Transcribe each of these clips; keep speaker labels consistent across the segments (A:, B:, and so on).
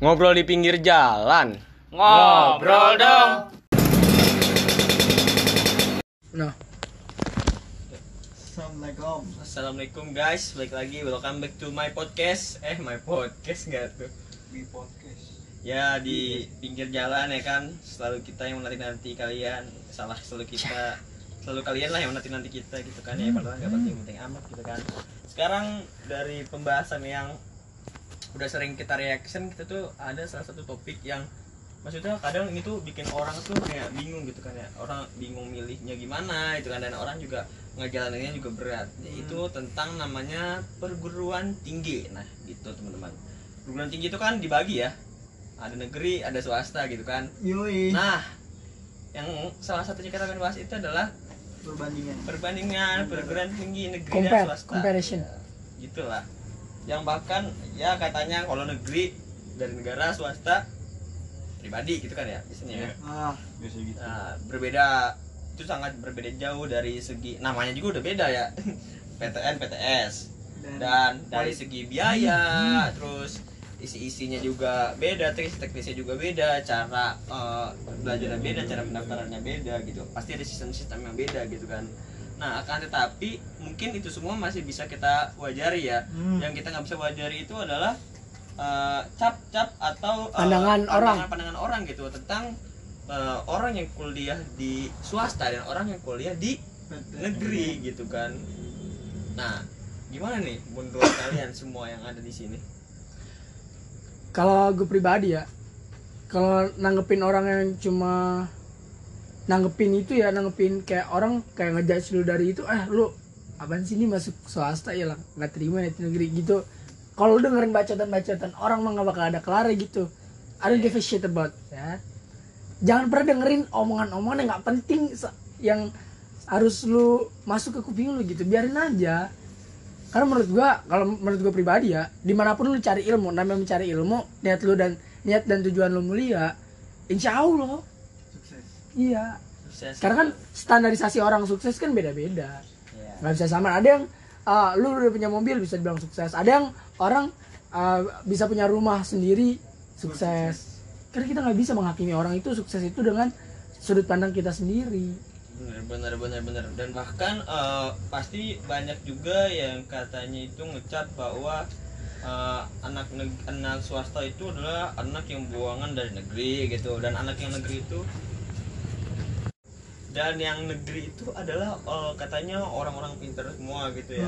A: Ngobrol di pinggir jalan.
B: Ngobrol dong.
C: Nah,
D: Assalamualaikum.
A: Assalamualaikum guys, balik lagi welcome back to my podcast. Eh, my podcast enggak tuh?
D: Di podcast.
A: Ya di pinggir jalan ya kan, selalu kita yang nanti-nanti kalian, salah selalu kita selalu kalian lah yang nanti-nanti kita gitu kan ya padahal nggak penting-penting amat gitu kan. Sekarang dari pembahasan yang udah sering kita reaction kita tuh ada salah satu topik yang maksudnya kadang itu bikin orang tuh kayak bingung gitu kan ya. Orang bingung milihnya gimana itu kan dan orang juga ngejalaninnya juga berat. Yaitu tentang namanya perguruan tinggi. Nah gitu teman-teman. Perguruan tinggi itu kan dibagi ya. Ada negeri ada swasta gitu kan.
D: Yoi.
A: nah yang salah satunya kita akan bahas itu adalah
D: perbandingan.
A: perbandingan perguruan tinggi negeri
C: Compare,
A: dan swasta.
C: comparison.
A: Ya, gitulah yang bahkan ya katanya kalau negeri dari negara swasta pribadi gitu kan ya biasanya ya.
D: Ah, biasa gitu.
A: nah, berbeda itu sangat berbeda jauh dari segi namanya juga udah beda ya. PTN PTS dan dari segi biaya terus isi-isinya juga beda teknis teknisnya juga beda cara eh, belajarnya beda cara pendaftarannya beda gitu. Pasti ada sistem-sistem yang beda gitu kan nah akan tetapi mungkin itu semua masih bisa kita wajari ya
D: Hmm.
A: yang kita nggak bisa wajari itu adalah eh, cap-cap atau eh,
C: Pandangan orang.
A: pandangan orang gitu tentang eh, orang yang kuliah di swasta dan orang yang kuliah di negeri gitu kan nah gimana nih menurut kalian semua yang ada di sini
C: kalau gue pribadi ya, kalau nanggepin orang yang cuma nanggepin itu ya nanggepin kayak orang kayak ngejudge lu dari itu, eh lu apaan sih ini masuk swasta ya lah nggak terima ya negeri gitu. Kalau dengerin bacotan-bacotan orang mah nggak bakal ada kelar gitu. I don't give a shit about ya. Jangan pernah dengerin omongan-omongan yang nggak penting yang harus lu masuk ke kuping lu gitu. Biarin aja karena menurut gua kalau menurut gua pribadi ya di mana pun lu cari ilmu namanya mencari ilmu niat lu dan niat dan tujuan lu mulia insya allah. Iya.
A: Sukses.
C: karena kan standarisasi orang sukses kan beda-beda.
A: Ya.
C: nggak bisa sama. Ada yang uh, lu udah punya mobil bisa dibilang sukses. Ada yang orang uh, bisa punya rumah sendiri sukses. Karena kita nggak bisa menghakimi orang itu sukses itu dengan sudut pandang kita sendiri.
A: Bener bener bener bener. Dan bahkan eh, pasti banyak juga yang katanya itu ngecap bahwa eh, anak neg- anak swasta itu adalah anak yang buangan dari negeri gitu. Dan anak yang negeri itu dan yang negeri itu adalah eh, katanya orang-orang pintar semua gitu ya.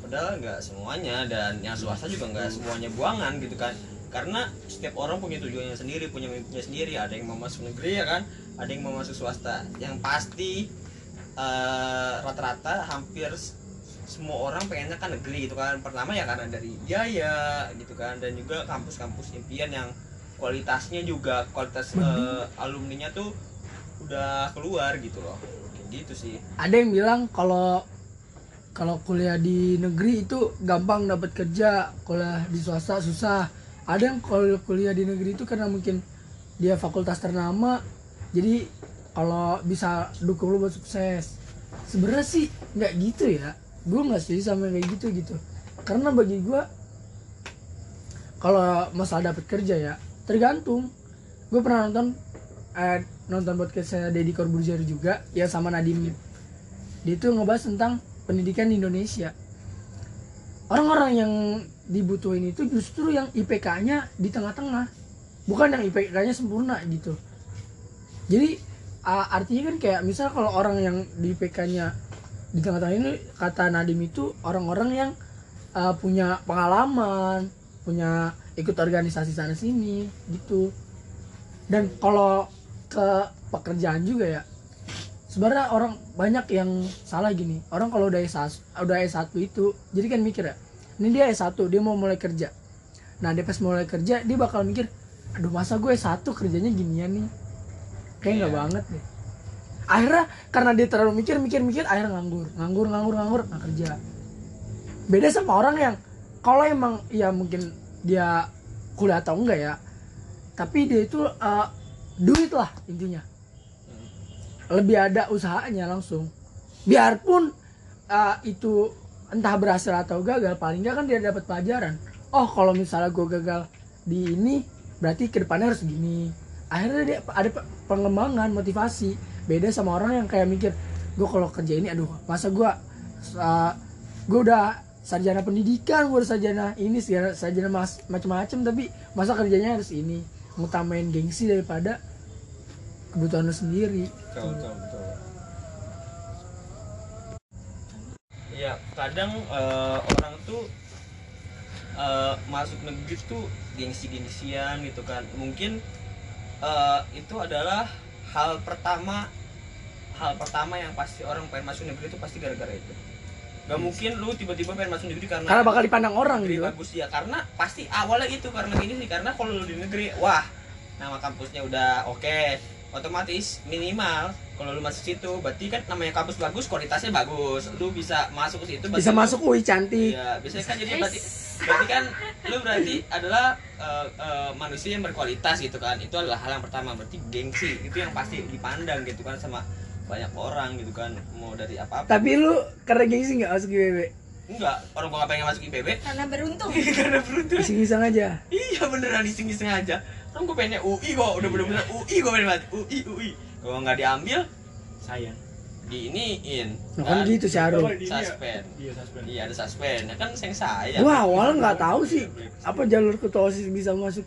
A: Padahal nggak semuanya dan yang swasta juga nggak semuanya buangan gitu kan. Karena setiap orang punya tujuannya sendiri punya mimpinya sendiri. Ada yang mau masuk negeri ya kan? Ada yang mau masuk swasta. Yang pasti eh, rata-rata hampir s- semua orang pengennya kan negeri gitu kan. Pertama ya karena dari biaya gitu kan. Dan juga kampus-kampus impian yang kualitasnya juga kualitas eh, alumninya tuh udah keluar gitu loh. Gitu sih.
C: Ada yang bilang kalau kalau kuliah di negeri itu gampang dapat kerja kuliah di swasta susah. Ada yang kalau kuliah di negeri itu karena mungkin dia fakultas ternama jadi kalau bisa dukung lu buat sukses. Sebenarnya sih nggak gitu ya. Gue nggak setuju sama kayak gitu gitu. Karena bagi gue kalau masalah dapat kerja ya tergantung. Gue pernah nonton eh, nonton podcast saya Deddy Corbuzier juga ya sama Nadim. Dia itu ngebahas tentang pendidikan di Indonesia. Orang-orang yang dibutuhin itu justru yang IPK-nya di tengah-tengah. Bukan yang IPK-nya sempurna gitu. Jadi a- artinya kan kayak misal kalau orang yang di IPK-nya di tengah-tengah ini kata Nadim itu orang-orang yang uh, punya pengalaman punya ikut organisasi sana sini gitu. Dan kalau ke pekerjaan juga ya. Sebenarnya orang banyak yang salah gini. Orang kalau udah S1 udah S1 itu jadi kan mikir ya ini dia S1 dia mau mulai kerja. Nah dia pas mulai kerja dia bakal mikir aduh masa gue S1 kerjanya ginian nih? Kayak nggak
A: Iya.
C: banget deh akhirnya karena dia terlalu mikir mikir mikir akhirnya nganggur nganggur nganggur nganggur nggak kerja. Beda sama orang yang kalau emang ya mungkin dia kuliah atau enggak ya tapi dia itu uh, duit lah intinya. Lebih ada usahanya langsung. Biarpun uh, itu entah berhasil atau gagal paling nggak kan dia dapat pelajaran. Oh kalau misalnya gue gagal di ini berarti ke depannya harus gini. Akhirnya dia ada pe- pengembangan motivasi. Beda sama orang yang kayak mikir gue kalau kerja ini aduh masa gue gue udah sarjana pendidikan gue udah sarjana ini sarjana, macam-macam tapi masa kerjanya harus ini. Ngutamain gengsi daripada kebutuhan lu sendiri.
A: Betul betul betul. Ya kadang eh, orang tuh eh, masuk negeri tuh gengsi-gengsian gitu kan. Mungkin eh, itu adalah hal pertama hal pertama yang pasti orang pengen masuk negeri itu pasti gara-gara itu. Gak mungkin lu tiba-tiba pengen masuk negeri karena
C: karena bakal dipandang orang gitu.
A: bagus ya. Karena pasti awalnya itu karena gini sih. Karena kalau lu di negeri wah nama kampusnya udah oke otomatis minimal kalau lu masuk situ berarti kan namanya kampus bagus kualitasnya bagus. Lu bisa masuk ke situ berarti
C: bisa
A: lu-
C: masuk UI cantik.
A: Iya biasanya kan jadi berarti berarti kan lu berarti adalah eh, eh, manusia yang berkualitas gitu kan. Itu adalah hal yang pertama berarti gengsi itu yang pasti dipandang gitu kan sama banyak orang gitu kan mau dari apa apa
C: tapi lu karena gengsi nggak masuk IPB
A: enggak orang gua gak pengen masuk IPB
E: karena beruntung.
A: Karena beruntung.
C: Iseng-iseng aja.
A: Iya beneran iseng-iseng aja. Kan gue pengennya UI kok, udah bener-bener UI gue pengen banget. UI, UI. Kalau nggak diambil, sayang. Diiniin.
C: Nah, kan gitu sih, Arum.
A: Suspend.
D: Iya, suspend.
A: Iya ada suspend. Ya kan sayang sayang.
C: Gua awal nggak tahu sih apa jalur ketua osis bisa masuk.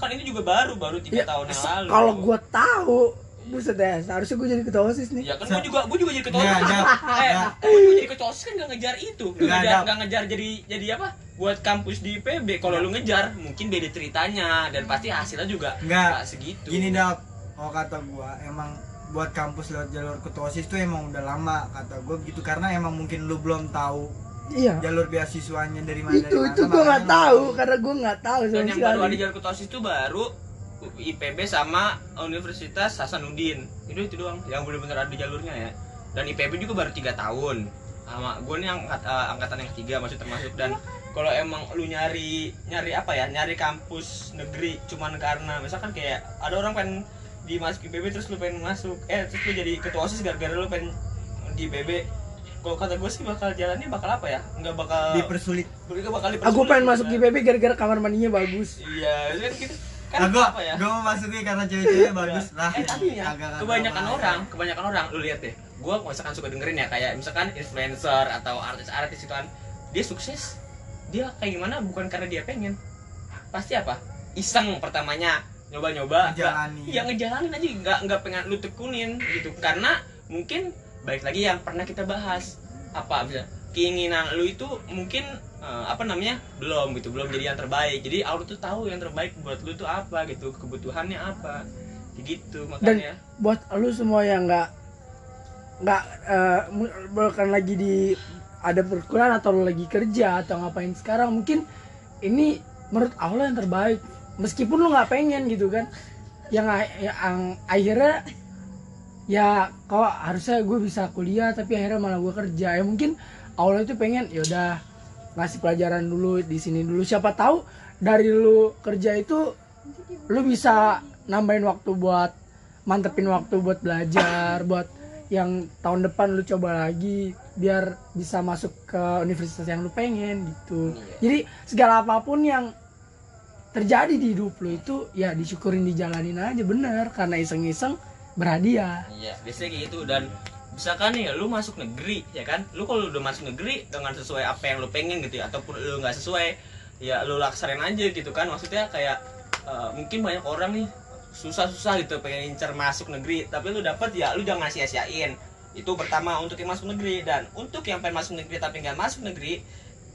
A: Kan ini juga baru, baru tiga
C: Ya,
A: tahun yang lalu.
C: kalau gua tahu, buset deh, seharusnya gua jadi ketua osis nih.
A: Ya kan gue juga, gue juga jadi ketua
D: Nggak,
A: OSIS.
D: nggak,
A: Eh,
D: nggak.
A: gue juga jadi ketua OSIS kan nggak ngejar itu, nggak
D: Nggak,
A: ngejar,
D: nggak.
A: nggak ngejar jadi jadi apa? Buat kampus di IPB. Kalau lu ngejar, mungkin beda ceritanya dan pasti hasilnya juga
D: Nggak.
A: nggak segitu.
D: Gini dap, kalau kata gua emang buat kampus lewat jalur ketuasis tuh emang udah lama kata gua gitu karena emang mungkin lu belum tahu
C: Iya.
D: jalur beasiswanya dari mana
C: Itu
D: dari
C: itu
D: mana,
C: gua nggak
D: makanya
C: tahu karena gua nggak tahu
A: dan yang baru ada
C: sekali.
A: jalur ketua OSIS itu baru IPB sama Universitas Hasanuddin. Itu itu doang yang benar-benar ada jalurnya ya. Dan IPB juga baru tiga tahun. Sama gue nih angkat, eh, angkatan yang ketiga masih termasuk. Dan kalau emang lu nyari nyari apa ya? Nyari kampus negeri cuman karena misalkan kayak ada orang pengen dimasuk IPB terus lu pengen masuk. Eh terus lu jadi ketua osis gara-gara lu pengen di IPB kalau kata gue sih bakal jalannya bakal apa ya? Nggak bakal
D: dipersulit.
A: Nggak bakal
C: Aku
A: dipersulit
C: pengen
A: gitu
C: masuk
A: kan.
C: IPB gara-gara kamar mandinya bagus.
A: Iya, kan gitu. Kan
D: nah, gua,
A: apa ya?
D: gua mau masuknya karena cewek-ceweknya bagus lah
A: Eh tapi ya, kebanyakan
D: apa.
A: orang, kebanyakan orang lu lihat deh. Gua misalkan suka dengerin ya kayak misalkan influencer atau artis-artis itu kan dia sukses. Dia kayak gimana bukan karena dia pengen. Pasti apa? Iseng pertamanya nyoba-nyoba.
D: Ngejalanin.
A: Iya, ngejalanin aja nggak nggak pengen lu tekunin gitu. Karena mungkin baik lagi yang pernah kita bahas apa bisa keinginan lu itu mungkin eh, apa namanya? Belum gitu belum jadi yang terbaik. Jadi Allah tuh tahu yang terbaik buat lu tuh apa gitu kebutuhannya apa. Gitu makanya.
C: Buat lu semua yang nggak nggak mu- bukan lagi di ada perkuliahan atau lu lagi kerja atau ngapain sekarang mungkin ini menurut Allah yang terbaik. Meskipun lu nggak pengen gitu kan. Yang, yang akhirnya ya kok harusnya gue bisa kuliah tapi akhirnya malah gue kerja. Ya mungkin Allah itu pengen yaudah ngasih pelajaran dulu di sini dulu. Siapa tahu dari lu kerja itu lu bisa nambahin waktu buat mantepin waktu buat belajar buat yang tahun depan lu coba lagi biar bisa masuk ke universitas yang lu pengen gitu.
A: Iya.
C: jadi segala apa pun yang terjadi di hidup lu itu ya disyukurin dijalanin aja bener. Karena iseng-iseng berhadiah.
A: Iya biasanya kayak gitu. Dan misalkan nih lu masuk negeri ya kan? Lu kalau udah masuk negeri dengan sesuai apa yang lu pengen gitu ya ataupun lu nggak sesuai ya lu laksarin aja gitu kan? Maksudnya kayak eh, mungkin banyak orang nih susah-susah gitu pengen incer masuk negeri tapi lu dapet ya lu jangan sia-siain. Itu pertama untuk yang masuk negeri. Dan untuk yang pengen masuk negeri tapi nggak masuk negeri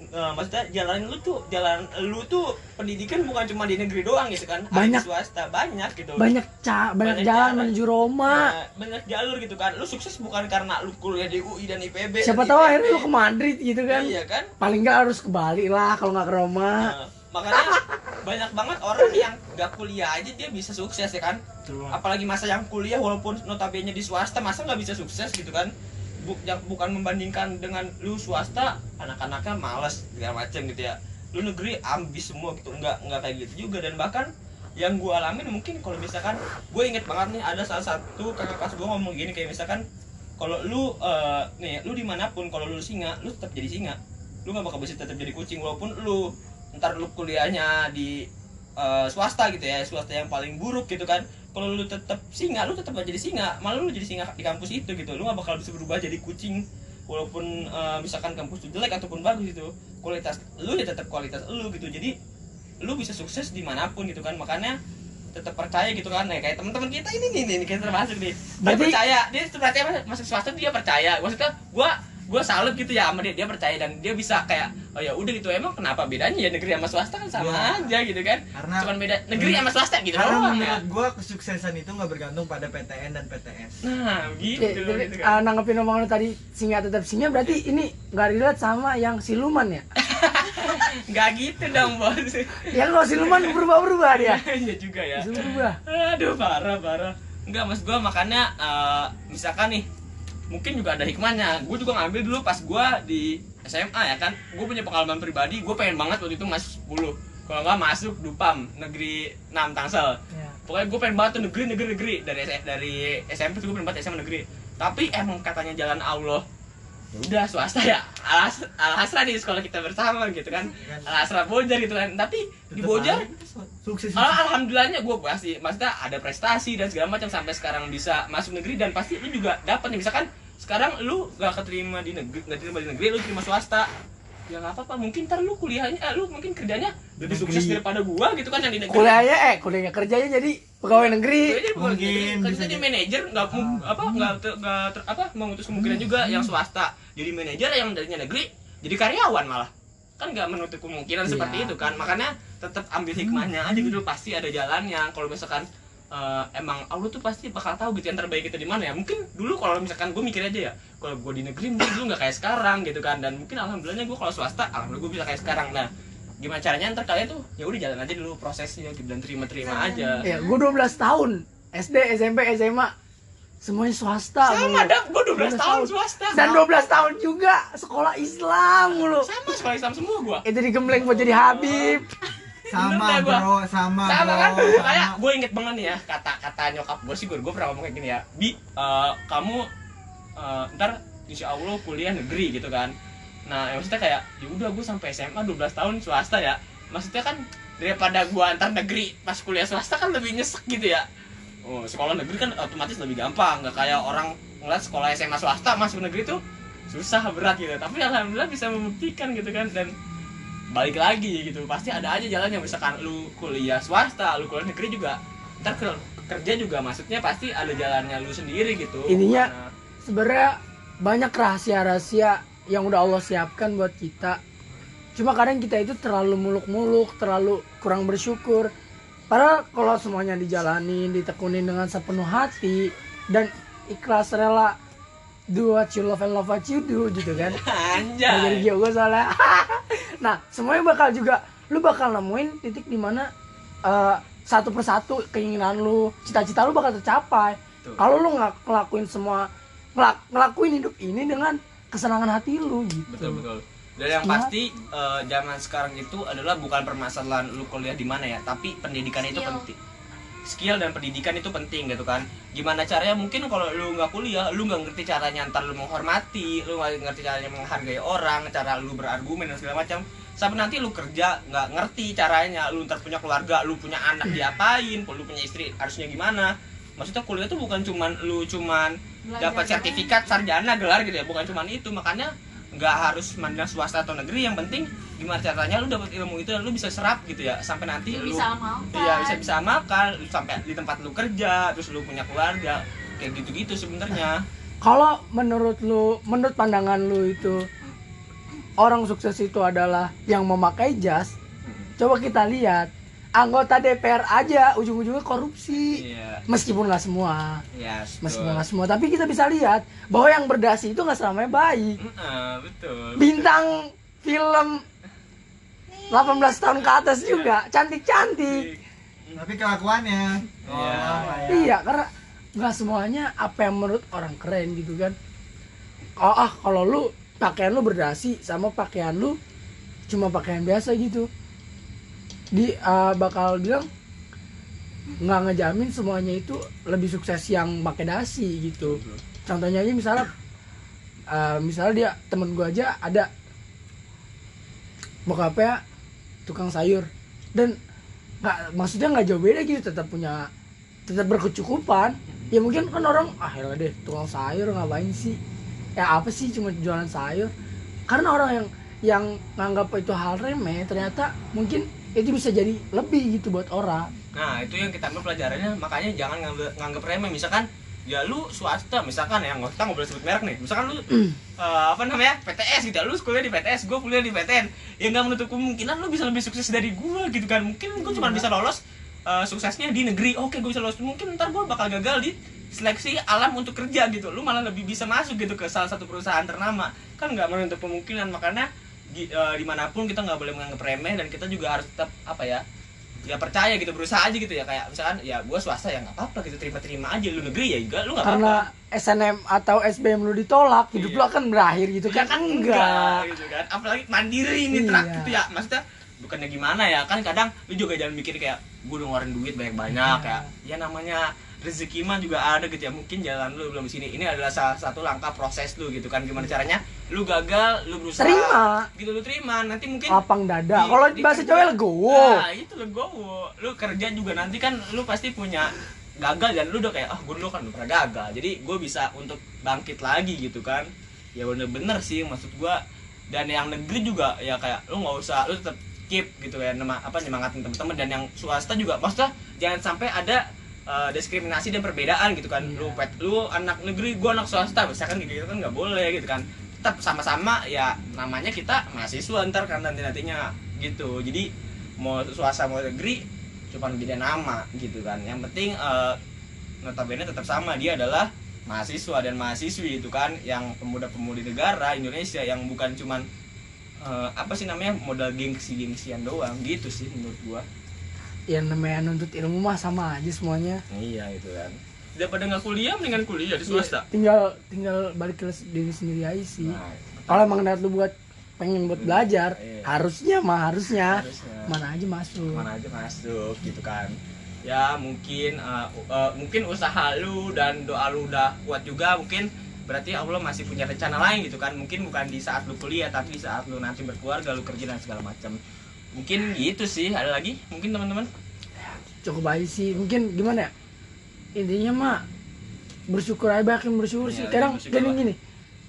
A: eh, maksudnya jalan lu tuh jalan lu tuh pendidikan bukan cuma di negeri doang gitu kan. Ada di
C: Banyak.
A: swasta banyak gitu.
C: Banyak ca banyak
A: Banyak
C: jalan
A: cara.
C: menuju Roma.
A: Nah, banyak jalur gitu kan. Lu sukses bukan karena lu kuliah di UI dan IPB
C: siapa tahu akhirnya lu ke Madrid gitu kan.
A: Iya kan?
C: Paling nggak harus ke Bali lah kalau nggak ke Roma.
A: Nah, makanya banyak banget orang yang gak kuliah aja dia bisa sukses ya kan.
D: Betul.
A: apalagi masa yang kuliah walaupun notabene di swasta masa nggak bisa sukses gitu kan Bu, bukan membandingkan dengan lu swasta anak-anaknya malas segala macam gitu ya. Lu negeri ambis semua gitu nggak nggak kayak gitu juga. Dan bahkan yang gue alamin mungkin kalau misalkan gue inget banget nih ada salah satu kakak kelas gue ngomong gini kayak misalkan kalau lu eh, nih lu di mana pun kalau lu singa lu tetap jadi singa. Lu nggak bakal bisa tetap jadi kucing walaupun lu ntar lu kuliahnya di eh, swasta gitu ya swasta yang paling buruk gitu kan. Kalau lu tetap singa lu tetap aja jadi singa malah lu jadi singa di kampus itu gitu. Lu gak bakal bisa berubah jadi kucing. Walaupun eh, misalkan kampus itu jelek ataupun bagus itu kualitas lu ya tetap kualitas lu gitu. Jadi lu bisa sukses di mana pun gitu kan. Makanya tetap percaya gitu kan. Ya kayak teman-teman kita ini nih nih kita termasuk nih. Dia
C: Berarti-
A: percaya dia percaya masuk swasta dia percaya. Maksudnya gua gua salut gitu ya sama dia dia percaya dan dia bisa kayak oh ya udah gitu. Emang kenapa bedanya ya negeri sama swasta kan sama
D: Ya.
A: aja gitu kan?
D: Karena-
A: cuman beda negeri sama swasta gitu
D: Karena
A: doang. ya
D: menurut gua kesuksesan itu nggak bergantung pada PTN dan PTS.
A: nah gitu,
C: Oke, jadi,
A: gitu
C: ah,
A: kan.
C: nanggepin omongan tadi singa tetap singa berarti ini nggak relate sama yang siluman ya?
A: Nggak gitu dong bos.
C: Yang kalau siluman berubah-berubah dia.
A: Iya juga ya.
C: Bisa berubah.
A: Aduh parah parah. Enggak mas gua makanya eh, misalkan nih mungkin juga ada hikmahnya. Gue juga ngambil dulu pas gua di SMA ya kan? Gue punya pengalaman pribadi gue pengen banget waktu itu masuk 10 kalau nggak masuk Dupam negeri 6 Tangsel.
C: Ya.
A: pokoknya gue pengen banget tuh negeri negeri negeri. Dari dari SMP tuh gue pengen banget SMA negeri. Tapi emang katanya jalan Allah ya udah swasta ya. Alas alhasra di sekolah kita bersama gitu kan. Alhasra bojar gitu kan. Tapi di bojar
D: sukses.
A: Al- alhamdulillahnya gue pasti maksudnya ada prestasi dan segala macam sampai sekarang bisa masuk negeri dan pasti lu juga dapat nih. Misalkan sekarang lu gak keterima di negeri nggak terima di negeri lu terima swasta ya nggak apa-apa. Mungkin ntar lu kuliahnya eh, lu mungkin kerjanya lebih
D: Negeri.
A: sukses daripada gua gitu kan yang di negeri.
C: Kuliahnya eh kuliahnya kerjanya jadi pegawai negeri.
A: Jadi
D: Mungkin
A: jadi, kan
D: bisa
A: jadi
D: jadi.
A: manajer nggak mu- apa nggak ter- nggak ter- apa mengutus kemungkinan juga yang swasta. Jadi manajer yang darinya negeri jadi karyawan malah. Kan nggak menutup kemungkinan
C: Iya.
A: seperti itu kan. Makanya tetap ambil hikmahnya aja gitu. Pasti ada jalannya. Kalau misalkan eh, emang Allah tuh pasti bakal tahu gitu yang terbaik itu di mana ya. Mungkin dulu kalau misalkan gue mikir aja ya kalau gue di negeri mungkin dulu nggak kayak sekarang gitu kan. Dan mungkin alhamdulillahnya gue kalau swasta alhamdulillah gue bisa kayak sekarang. Nah gimana caranya ntar kalian tuh ya udah jalan aja dulu prosesnya gitu dan terima-terima aja.
C: Ya gue 12 tahun SD SMP SMA semuanya swasta
A: sama
C: mulu.
A: dong gue 12 tahun
C: 12
A: swasta.
C: Dan 12 tahun juga sekolah Islam mulu.
A: Sama sekolah Islam semua gua.
C: Itu digembleng buat jadi Habib
D: Sama
A: Bener gua.
D: bro, sama,
A: sama
D: bro.
A: kan? Kayak gue inget banget nih ya kata kata nyokap gue sih gue gue pernah ngomong kayak gini ya. Bi eh, kamu eh, ntar insya Allah kuliah negeri gitu kan. Nah ya maksudnya kayak ya udah gue sampai SMA 12 tahun swasta ya. Maksudnya kan daripada gue antar negeri pas kuliah swasta kan lebih nyesek gitu ya. Oh sekolah negeri kan otomatis lebih gampang. Nggak kayak orang ngeliat sekolah SMA swasta masuk negeri tuh susah berat gitu. Tapi alhamdulillah bisa membuktikan gitu kan dan balik lagi gitu. Pasti ada aja jalannya misalkan lu kuliah swasta lu kuliah negeri juga ntar ke- kerja juga maksudnya pasti ada jalannya lu sendiri gitu.
C: Intinya- sebenarnya banyak rahasia-rahasia yang udah Allah siapkan buat kita. Cuma kadang kita itu terlalu muluk-muluk terlalu kurang bersyukur. Padahal kalau semuanya dijalanin ditekunin dengan sepenuh hati dan ikhlas rela do what you love and love what you do gitu kan. Nah, jadi
A: anjay
C: gue soalnya nah semuanya bakal juga lu bakal nemuin titik di mana eh, satu persatu keinginan lu cita-cita lu bakal tercapai. Kalau lu nggak ngelakuin semua ngelak- ngelakuin hidup ini dengan kesenangan hati lu gitu.
A: Betul betul. Dan yang
C: Cuma-
A: pasti eh, zaman sekarang itu adalah bukan permasalahan lu kuliah di mana ya tapi pendidikan itu
B: Skill.
A: penting skill dan pendidikan itu penting gitu kan. Gimana caranya? Mungkin kalau lu nggak kuliah lu nggak ngerti caranya ntar lu menghormati lu nggak ngerti caranya menghargai orang cara lu berargumen dan segala macam. Sampai nanti lu kerja nggak ngerti caranya. Lu ntar punya keluarga lu punya anak diapain lu punya istri harusnya gimana? Maksudnya kuliah itu bukan cuman lu cuman dapat sertifikat sarjana gelar gitu ya. Bukan cuman itu. Makanya nggak harus mandang swasta atau negeri. Yang penting gimana caranya lu dapat ilmu itu dan lu bisa serap gitu ya sampai nanti lu
B: bisa amalkan.
A: iya bisa bisa amalkan lu sampai di tempat lu kerja terus lu punya keluarga kayak gitu gitu sebenarnya.
C: Kalau menurut lu menurut pandangan lu itu orang sukses itu adalah yang memakai jas. Coba kita lihat anggota DPR aja ujung-ujungnya korupsi.
A: Iya.
C: Meskipun nggak semua.
A: Iya
C: meskipun nggak semua. Tapi kita bisa lihat bahwa yang berdasi itu nggak selamanya baik.
A: Heeh, betul.
C: Bintang film 18 tahun ke atas juga cantik-cantik
D: Tapi kelakuannya.
A: Iya.
D: Oh, ya.
C: iya karena nggak semuanya apa yang menurut orang keren gitu kan oh ah kalau lu pakaian lu berdasi sama pakaian lu cuma pakaian biasa gitu di eh, bakal bilang nggak ngejamin semuanya itu lebih sukses yang pakai dasi gitu contohnya aja misalnya eh, misalnya dia temen gua aja ada bokapnya tukang sayur. Dan nggak maksudnya nggak jauh beda gitu tetap punya tetap berkecukupan. Ya mungkin kan orang ah ya deh tukang sayur ngapain sih? Ya apa sih cuma jualan sayur? Karena orang yang yang nganggap itu hal remeh ternyata mungkin itu bisa jadi lebih gitu buat orang.
A: Nah, itu yang kita ambil pelajarannya, makanya jangan nganggap, nganggap remeh. Misalkan ya lu swasta, misalkan ya nggak kita nggak boleh sebut merek nih. Misalkan lu eh, apa namanya PTS gitu, lu kuliah di PTS, gue kuliah di PTN. Ya nggak menutup kemungkinan lu bisa lebih sukses dari gue gitu kan. Mungkin gue cuma bisa lolos eh, suksesnya di negeri. Oke, gue bisa lolos. Mungkin ntar gue bakal gagal di seleksi alam untuk kerja gitu. Lu malah lebih bisa masuk gitu ke salah satu perusahaan ternama. Kan nggak menutup kemungkinan. Makanya di, eh, di mana pun kita nggak boleh menganggap remeh dan kita juga harus tetap apa ya ya percaya gitu berusaha aja gitu ya kayak misalkan ya gue swasta ya nggak apa-apa gitu terima-terima aja lu negeri ya juga lu nggak
C: karena SNM atau SBM lu ditolak hidup
A: Iya.
C: lu akan berakhir gitu
A: Ya
C: kan, enggak.
A: gitu kan. Apalagi mandiri nih trak
C: Iya.
A: gitu ya. Maksudnya bukannya gimana ya kan kadang lu juga jangan mikir kayak gue ngeluarin duit banyak-banyak
C: Iya.
A: ya. Ya namanya rezeki mah juga ada gitu ya. Mungkin jalan lu belum sini. Ini adalah salah satu langkah proses lu gitu kan. Gimana caranya lu gagal lu berusaha
C: Terima.
A: gitu lu terima nanti mungkin
C: lapang dada kalau
A: di
C: bahasa cowok legowo
A: Nah, itu legowo. Lu kerja juga nanti kan lu pasti punya gagal dan lu udah kayak ah gue dulu kan pernah gagal. Jadi gue bisa untuk bangkit lagi gitu kan. Ya bener-bener sih maksud gua dan yang negeri juga ya kayak lu nggak usah lu tetap keep gitu ya nama apa nyemangatin temen-temen dan yang swasta juga maksudnya jangan sampai ada uh, diskriminasi dan perbedaan gitu kan
C: Iya.
A: lu pet lu anak negeri gua anak swasta misalkan gitu kan nggak boleh gitu kan tetap sama-sama ya namanya kita mahasiswa ntar kan nanti nantinya gitu. Jadi mau swasta mau negeri cuma beda nama gitu kan. Yang penting eh, notabene tetap sama. Dia adalah mahasiswa dan mahasiswi itu kan. Yang pemuda-pemudi negara Indonesia yang bukan cuman eh, apa sih namanya modal gengsi-gengsian doang gitu sih menurut gua.
C: Yang namanya nuntut ilmu mah sama aja semuanya.
A: Iya itu kan daripada nggak kuliah mendingan kuliah di swasta.
C: Iya, tinggal tinggal balik ke diri sendiri aja sih.
A: Nah,
C: kalau emang niat lu buat pengen buat belajar
A: Iya.
C: harusnya mah harusnya.
A: Harusnya.
C: Mana aja masuk.
A: Mana aja masuk gitu kan. Ya mungkin uh, uh, mungkin usaha lu dan doa lu udah kuat juga mungkin berarti Allah masih punya rencana lain gitu kan. Mungkin bukan di saat lu kuliah tapi di saat lu nanti berkeluarga lu kerja dan segala macam. Mungkin gitu sih. Ada lagi? Mungkin teman-teman?
C: Cukup aja sih. Mungkin gimana ya intinya mah bersyukur aja banyak yang bersyukur
A: Iya,
C: sih.
A: lagi
C: kadang gini gini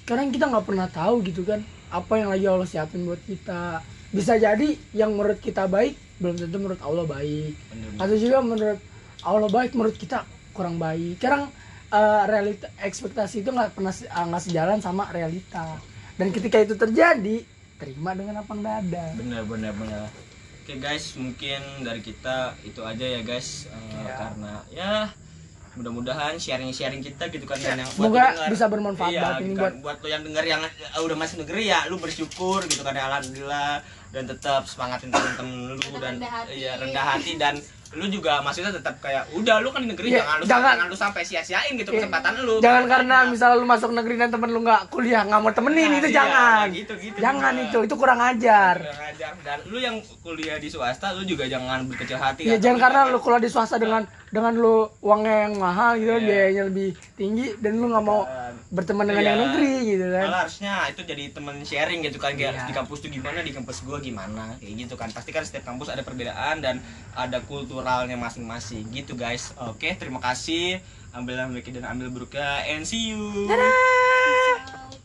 C: kadang kita nggak pernah tahu gitu kan apa yang lagi Allah siapin buat kita. Bisa jadi yang menurut kita baik belum tentu menurut Allah baik. Atau juga menurut Allah baik menurut kita kurang baik. Kadang eh, realita ekspektasi itu nggak pernah eh, nggak sejalan sama realita. Dan ketika itu terjadi terima dengan lapang dada.
A: Bener bener bener. Oke guys mungkin dari kita itu aja ya guys. Uh,
C: Iya.
A: karena ya mudah-mudahan sharing-sharing kita gitu kan dan yang buat
C: Semoga
A: denger.
C: bisa bermanfaat
A: iya,
C: banget
A: gitu
C: ini
A: kan.
C: buat
A: buat lo yang denger yang uh, udah masuk negeri ya lu bersyukur gitu kan ya alhamdulillah dan tetap semangatin temen-temen lu dan
B: rendah hati.
A: iya rendah hati dan lu juga maksudnya tetap kayak udah lu kan di negeri
C: Iya,
A: jangan lu
C: jangan-
A: jangan lu sampai sia-siain gitu
C: Iya.
A: kesempatan lu
C: jangan karena misalnya lu masuk negeri dan temen lu nggak kuliah nggak mau temenin
A: Nah,
C: itu
A: iya,
C: jangan
A: nah gitu, gitu
C: jangan
A: juga.
C: itu itu kurang ajar
A: Kurang ajar. dan lu yang kuliah di swasta lu juga jangan berkecil hati
C: ya
A: atau
C: jangan karena lu kuliah di swasta dengan dengan lu uangnya yang mahal gitu
A: Iya.
C: biayanya lebih tinggi dan lu nggak mau berteman dengan yang
A: Iya.
C: negeri gitu kan
A: Malah harusnya itu jadi temen sharing gitu kan kayak
C: Iya.
A: di kampus tuh gimana di kampus gua gimana kayak gitu kan pasti kan setiap kampus ada perbedaan dan ada kulturalnya masing-masing. Gitu guys. Oke terima kasih. Ambil ambil dan ambil berkah and see you.
C: Dadah!